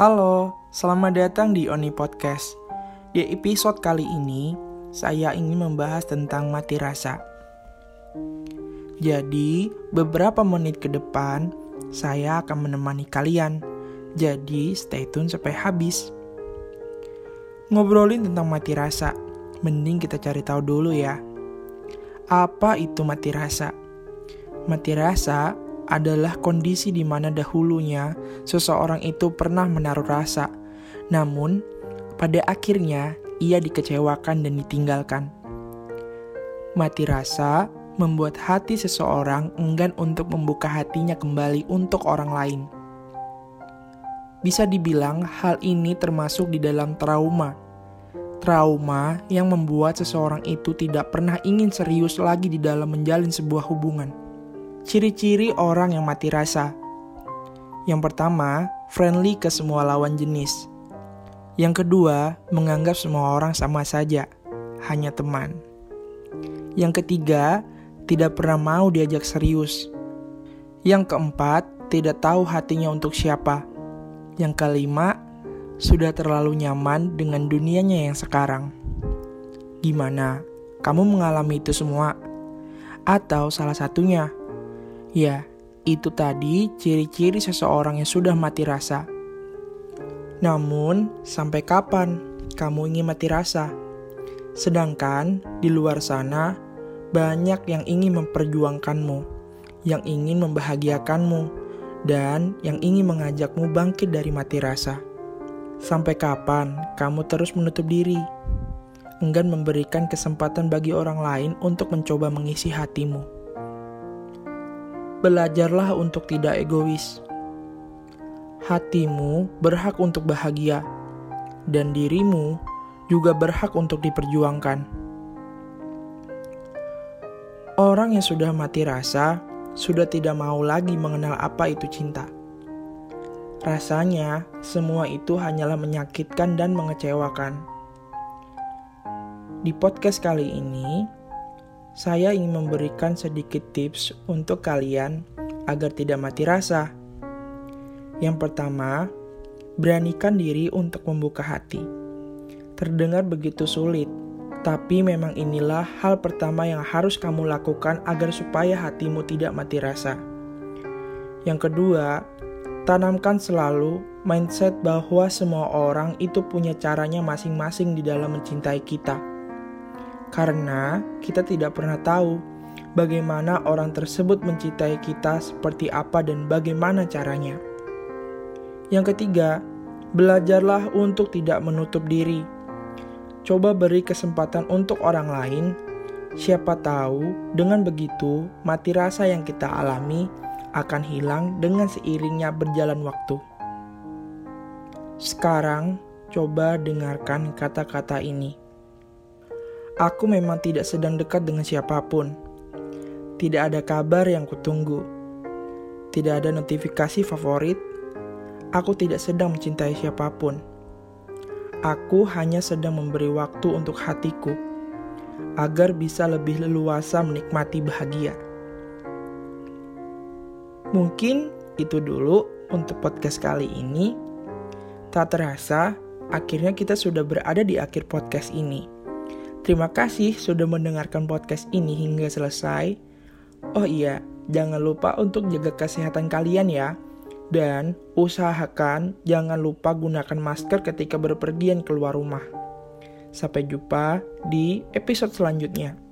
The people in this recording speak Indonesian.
Halo, selamat datang di Oni Podcast. Di episode kali ini, saya ingin membahas tentang mati rasa. Jadi, beberapa menit ke depan, saya akan menemani kalian. Jadi, stay tune sampai habis. Ngobrolin tentang mati rasa, mending kita cari tahu dulu ya. Apa itu mati rasa? Mati rasa adalah kondisi di mana dahulunya seseorang itu pernah menaruh rasa, namun pada akhirnya ia dikecewakan dan ditinggalkan. Mati rasa membuat hati seseorang enggan untuk membuka hatinya kembali untuk orang lain. Bisa dibilang hal ini termasuk di dalam trauma. Trauma yang membuat seseorang itu tidak pernah ingin serius lagi di dalam menjalin sebuah hubungan. Ciri-ciri orang yang mati rasa. Yang pertama, friendly ke semua lawan jenis. Yang kedua, menganggap semua orang sama saja, hanya teman. Yang ketiga, tidak pernah mau diajak serius. Yang keempat, tidak tahu hatinya untuk siapa. Yang kelima, sudah terlalu nyaman dengan dunianya yang sekarang. Gimana? Kamu mengalami itu semua? Atau salah satunya? Ya, itu tadi ciri-ciri seseorang yang sudah mati rasa. Namun, sampai kapan kamu ingin mati rasa? Sedangkan di luar sana, banyak yang ingin memperjuangkanmu, yang ingin membahagiakanmu, dan yang ingin mengajakmu bangkit dari mati rasa. Sampai kapan kamu terus menutup diri? Enggan memberikan kesempatan bagi orang lain untuk mencoba mengisi hatimu belajarlah untuk tidak egois. Hatimu berhak untuk bahagia, dan dirimu juga berhak untuk diperjuangkan. Orang yang sudah mati rasa sudah tidak mau lagi mengenal apa itu cinta. Rasanya, semua itu hanyalah menyakitkan dan mengecewakan. Di podcast kali ini, saya ingin memberikan sedikit tips untuk kalian agar tidak mati rasa. Yang pertama, beranikan diri untuk membuka hati. Terdengar begitu sulit, tapi memang inilah hal pertama yang harus kamu lakukan agar supaya hatimu tidak mati rasa. Yang kedua, tanamkan selalu mindset bahwa semua orang itu punya caranya masing-masing di dalam mencintai kita karena kita tidak pernah tahu bagaimana orang tersebut mencintai kita seperti apa dan bagaimana caranya. Yang ketiga, belajarlah untuk tidak menutup diri. Coba beri kesempatan untuk orang lain. Siapa tahu dengan begitu mati rasa yang kita alami akan hilang dengan seiringnya berjalan waktu. Sekarang, coba dengarkan kata-kata ini. Aku memang tidak sedang dekat dengan siapa pun. Tidak ada kabar yang kutunggu. Tidak ada notifikasi favorit. Aku tidak sedang mencintai siapa pun. Aku hanya sedang memberi waktu untuk hatiku agar bisa lebih leluasa menikmati bahagia. Mungkin itu dulu untuk podcast kali ini. Tak terasa, akhirnya kita sudah berada di akhir podcast ini. Terima kasih sudah mendengarkan podcast ini hingga selesai. Oh iya, jangan lupa untuk jaga kesehatan kalian ya. Dan usahakan jangan lupa gunakan masker ketika berpergian keluar rumah. Sampai jumpa di episode selanjutnya.